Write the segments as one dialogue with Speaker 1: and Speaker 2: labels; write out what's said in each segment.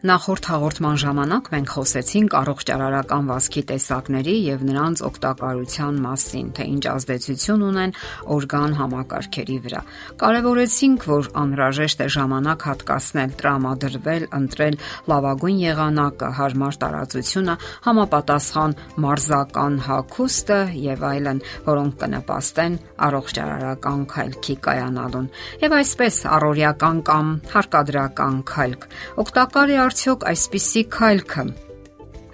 Speaker 1: Նախորդ հաղորդման ժամանակ մենք խոսեցինք առողջարարական վասկի տեսակների եւ նրանց օգտակարության մասին, թե ինչ ազդեցություն ունեն օրգան համակարգերի վրա։ Կարևորեցինք, որ անհրաժեշտ է ժամանակ հատկացնել, տրամադրվել, ընտրել լավագույն եղանակը, հարմար տարածությունը, համապատասխան մարզական հագուստը եւ այլն, որոնք կնպաստեն առողջարարական քայլքի կայանալուն։ Եվ այսպես առօրյական կամ հարկադրական քայլք օգտակար է արդյոք այսպիսի քայլքը։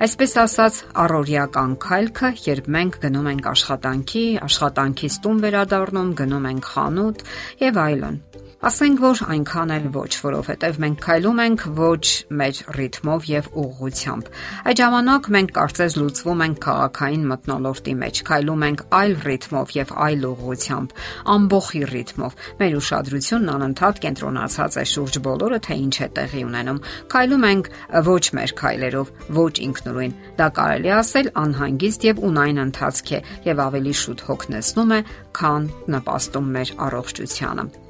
Speaker 1: Այսպես ասած, առօրյական քայլքը, երբ մենք գնում ենք աշխատանքի, աշխատանքից տուն վերադառնում, գնում ենք խանութ եւ այլն։ Ասենք որ այնքան էլ ոչ, որովհետև մենք քայլում ենք ոչ մեր ռիթմով եւ ուղղությամբ։ Այդ ժամանակ մենք կարծես լուծվում ենք քաղաքային մտնոլորտի մեջ, քայլում ենք այլ ռիթմով եւ այլ ուղղությամբ, ամբողջի ռիթմով։ Մեր ուշադրությունն անընդհատ կենտրոնացած է շուրջ բոլորը, թե ինչ է տեղի ունենում։ Քայլում ենք ոչ մեր քայլերով, ոչ ինքնուրույն։ Դա կարելի ասել անհանգիստ եւ ունայն ընթացք է եւ ավելի շուտ հոգնեցնում է, քան նպաստում մեր առողջությանը։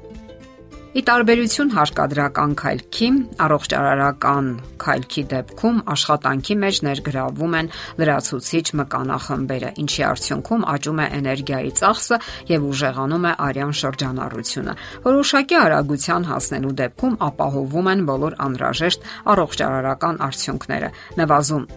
Speaker 1: Ի տարբերություն հարկադրական քայլքի, առողջարարական քայլքի դեպքում աշխատանքի մեջ ներգրավվում են լրացուցիչ մկանախմբերը, ինչի արդյունքում աճում է էներգիայի ծախսը եւ ուժեղանում է արյան շրջանառությունը։ Որոշակի արագության հասնելու դեպքում ապահովվում են բոլոր անհրաժեշտ առողջարարական արդյունքները։ Նվազում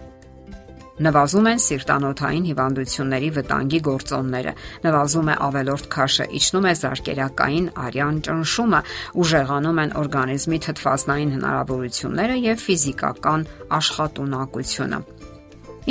Speaker 1: Նվազում են սիրտանոթային հիվանդությունների վտանգի գործոնները, նվազում է ավելորդ քաշը, իջնում է զարկերակային արյան ճնշումը, ուժեղանում են օրգանիզմի թթվասնային հնարավորությունները եւ ֆիզիկական աշխատունակությունը։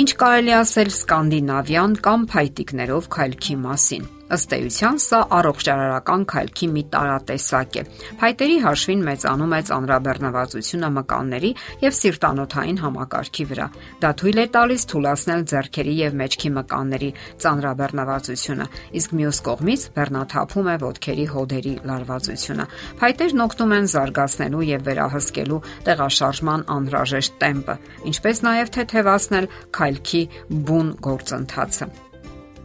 Speaker 1: Ինչ կարելի ասել սկանդինավյան կամ փայտիկներով քայլքի մասին։ Ըստ էության սա առողջարարական քայլքի մի տարատեսակ է։ Փայտերի հաշվին մեծանում է ծանրաբեռնվածությունը մկանների եւ սիրտանոթային համակարգի վրա։ Դա թույլ է տալիս թուլացնել ձեռքերի եւ մեջքի մկանների ծանրաբեռնվածությունը, իսկ մյուս կողմից բեռնաթափում է ոտքերի հոդերի լարվածությունը։ Փայտերն օգնում են զարգացնելու եւ վերահսկելու տեղաշարժման անհրաժեշտ տեմպը, ինչպես նաեւ թեթևացնել քայլքի բուն գործընթացը։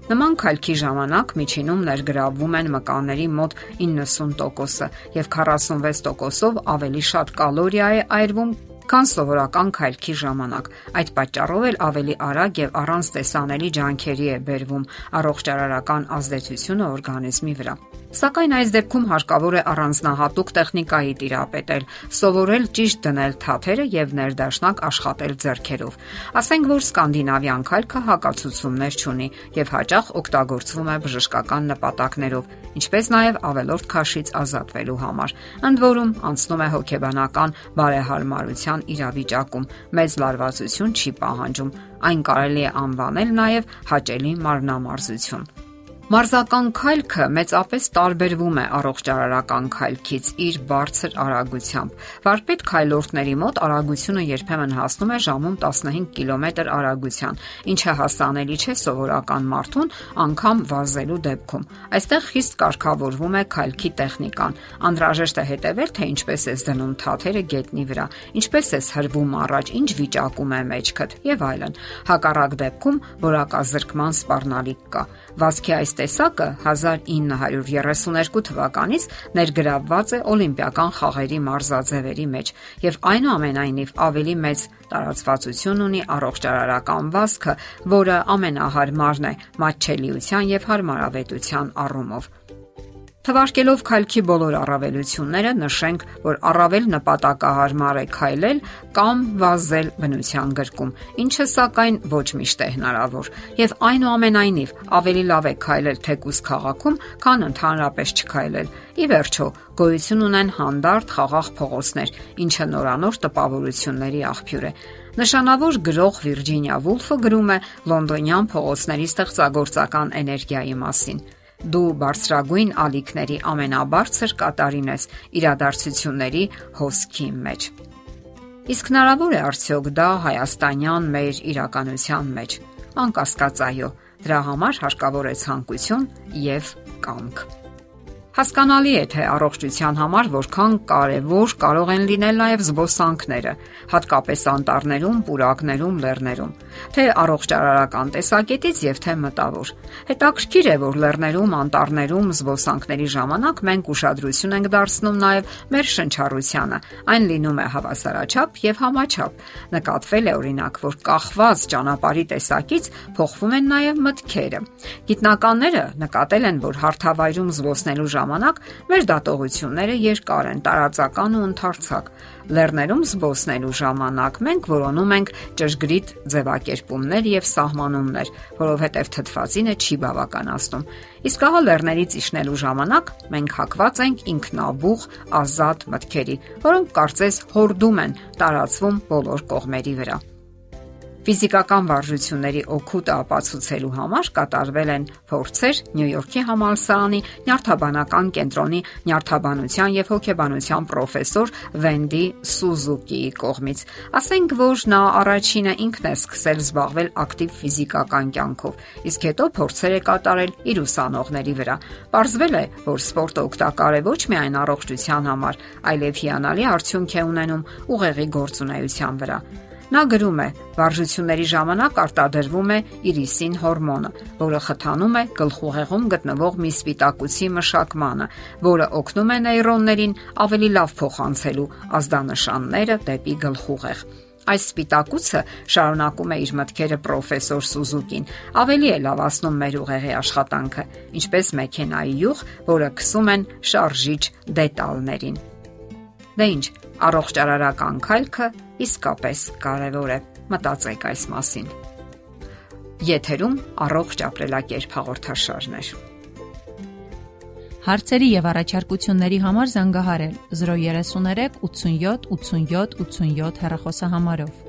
Speaker 1: Նման քայլքի ժամանակ միջինում ներգրավվում են մկանների մոտ 90%-ը եւ 46%-ով ավելի շատ կալորիա է այրվում քան սովորական քայլքի ժամանակ։ Այդ պատճառով էլ ավելի արագ եւ առանց տեսանելի ջանքերի է բերվում առողջարարական ազդեցությունը օրգանիզմի վրա։ Սակայն այս դեպքում հարկավոր է առանձնահատուկ տեխնիկայի տիրապետել, սովորել ճիշտ դնել թաթերը եւ ներդաշնակ աշխատել ձեռքերով։ Ասենք որ սկանդինավյան քայլքը հակացություններ չունի եւ հաճախ օգտագործվում է բժշկական նպատակներով, ինչպես նաեւ ավելորդ քաշից ազատվելու համար։ Ընդ որում անցնում է հոգեբանական բարեհարմարության իրավիճակում, մեծ լարվածություն չի պահանջում։ Այն կարելի է անվանել նաեւ հաճելի մարմնամարզություն։ Մարզական քայլքը մեծապես տարբերվում է առողջարարական քայլքից իր բարձր արագությամբ։ Վարպետ քայլորդների մոտ արագությունը երբեմն հասնում է ժամում 15 կիլոմետր արագության, ինչը հասանելի չէ սովորական մարդուն անգամ վազելու դեպքում։ Այստեղ խիստ կարգավորվում է քայլքի տեխնիկան։ Անհրաժեշտ է հետևել, թե ինչպես ես դնում թաթերը գետնի վրա, ինչպես ես հրվում առաջ, ինչ վիճակում է մեջքդ եւ այլն։ Հակառակ դեպքում որակազրկման սպառնալիք կա։ Վազքի այս տեսակը 1932 թվականից ներգրավված է Օլիմպիական խաղերի մարզաձևերի մեջ եւ այնուամենայնիվ ավելի մեծ տարածվածություն ունի առողջարարական վազքը, որը ամենահարմարն է մատչելիության եւ հարմարավետության առումով։ Թվարկելով քայլքի բոլոր առավելությունները նշենք, որ առավել նպատակահարմար է քայլել կամ վազել բնության գրկում, ինչը սակայն ոչ միշտ է հնարավոր, եւ այնուամենայնիվ ավելի լավ է քայլել թեկուս քաղաքում, քան ընդհանրապես չքայլել։ Ի վերջո, գոյություն ունեն հանդարտ խաղաղ փողոցներ, ինչը նորանոր տպավորությունների աղբյուր է։ Նշանավոր գրող Վիրջինիա Վուլֆը գրում է Լոնդոնյան փողոցների ստեղծագործական էներգիայի մասին դու բարձրագույն ալիքների ամենաբարձր կատարին ես իրադարձությունների հոսքի մեջ։ Իսկ հնարավոր է արդյոք դա հայաստանյան մեր իրականության մեջ։ Անկասկած այո, դրա համար հարկավոր է ցանկություն եւ կամք։ Հասկանալի է, թե առողջության համար որքան կարևոր կարող են լինել նաև զբոսանքները, հատկապես անտառներում, պուրակներում, լեռներում, թե առողջարարական տեսակետից եւ թե մտավոր։ Հետաքրքիր է, որ լեռներում, անտառներում զբոսանքների ժամանակ մենք ուշադրություն ենք դարձնում նաև մեր շնչառությանը։ Այն լինում է հավասարաչափ եւ համաչափ։ Նկատվել է օրինակ, որ կախված ճանապարհի տեսակից փոխվում են նաև մտքերը։ Գիտնականները նկատել են, որ հարթավայրում զբոսնելու ժամանակ մեր դատողությունները երկար են, տարածական ու ընդարձակ։ Լեռներում զբոսնելու ժամանակ մենք որոնում ենք ճշգրիտ ձևակերպումներ եւ սահմանումներ, որովհետեւ թթվածինը չի բավականացնում։ Իսկ ահա լեռներից իջնելու ժամանակ մենք հակված ենք ինքնաբուխ ազատ մտքերի, որոնք կարծես հորդում են տարածվում բոլոր կողմերի վրա։ Ֆիզիկական վարժությունների օգուտը ապացուցելու համար կատարվել են փորձեր Նյու Յորքի համալսարանի Նյարդաբանական կենտրոնի Նյարդաբանության եւ հոգեբանության պրոֆեսոր Վենդի Սուզուկիի կողմից։ Ասենք, որ նա առաջինը ինքն է սկսել զբաղվել ակտիվ ֆիզիկական կյանքով, իսկ հետո փորձեր է կատարել իր ուսանողների վրա։ Պարզվել է, որ սպորտը օգտակար է ոչ միայն առողջության համար, այլև հիանալի արդյունք է ունենում ուղեղի գործունեության վրա։ Նա գրում է. Վարժությունների ժամանակ արտադրվում է իրիսին հորմոնը, որը խթանում է գլխուղեղում գտնվող մի սպիտակուցի մշակմանը, որը օգնում է նեյրոններին ավելի լավ փոխանցելու ազդանշանները դեպի գլխուղեղ։ Այս սպիտակուցը շարունակում է իր մտքերը պրոֆեսոր Սուզուկին։ Ավելի է լավացնում մեր ուղեղի աշխատանքը, ինչպես մեքենայի յուղ, որը քսում են շարժիչ դետալներին։ Դե ինչ, առողջարարական քայլքը իսկապես կարևոր է։ Մտածեք այս մասին։ Եթերում առողջ ապրելակերպ հաղորդաշարներ։
Speaker 2: Հարցերի եւ առաջարկությունների համար զանգահարել 033 87 87 87 հեռախոսահամարով։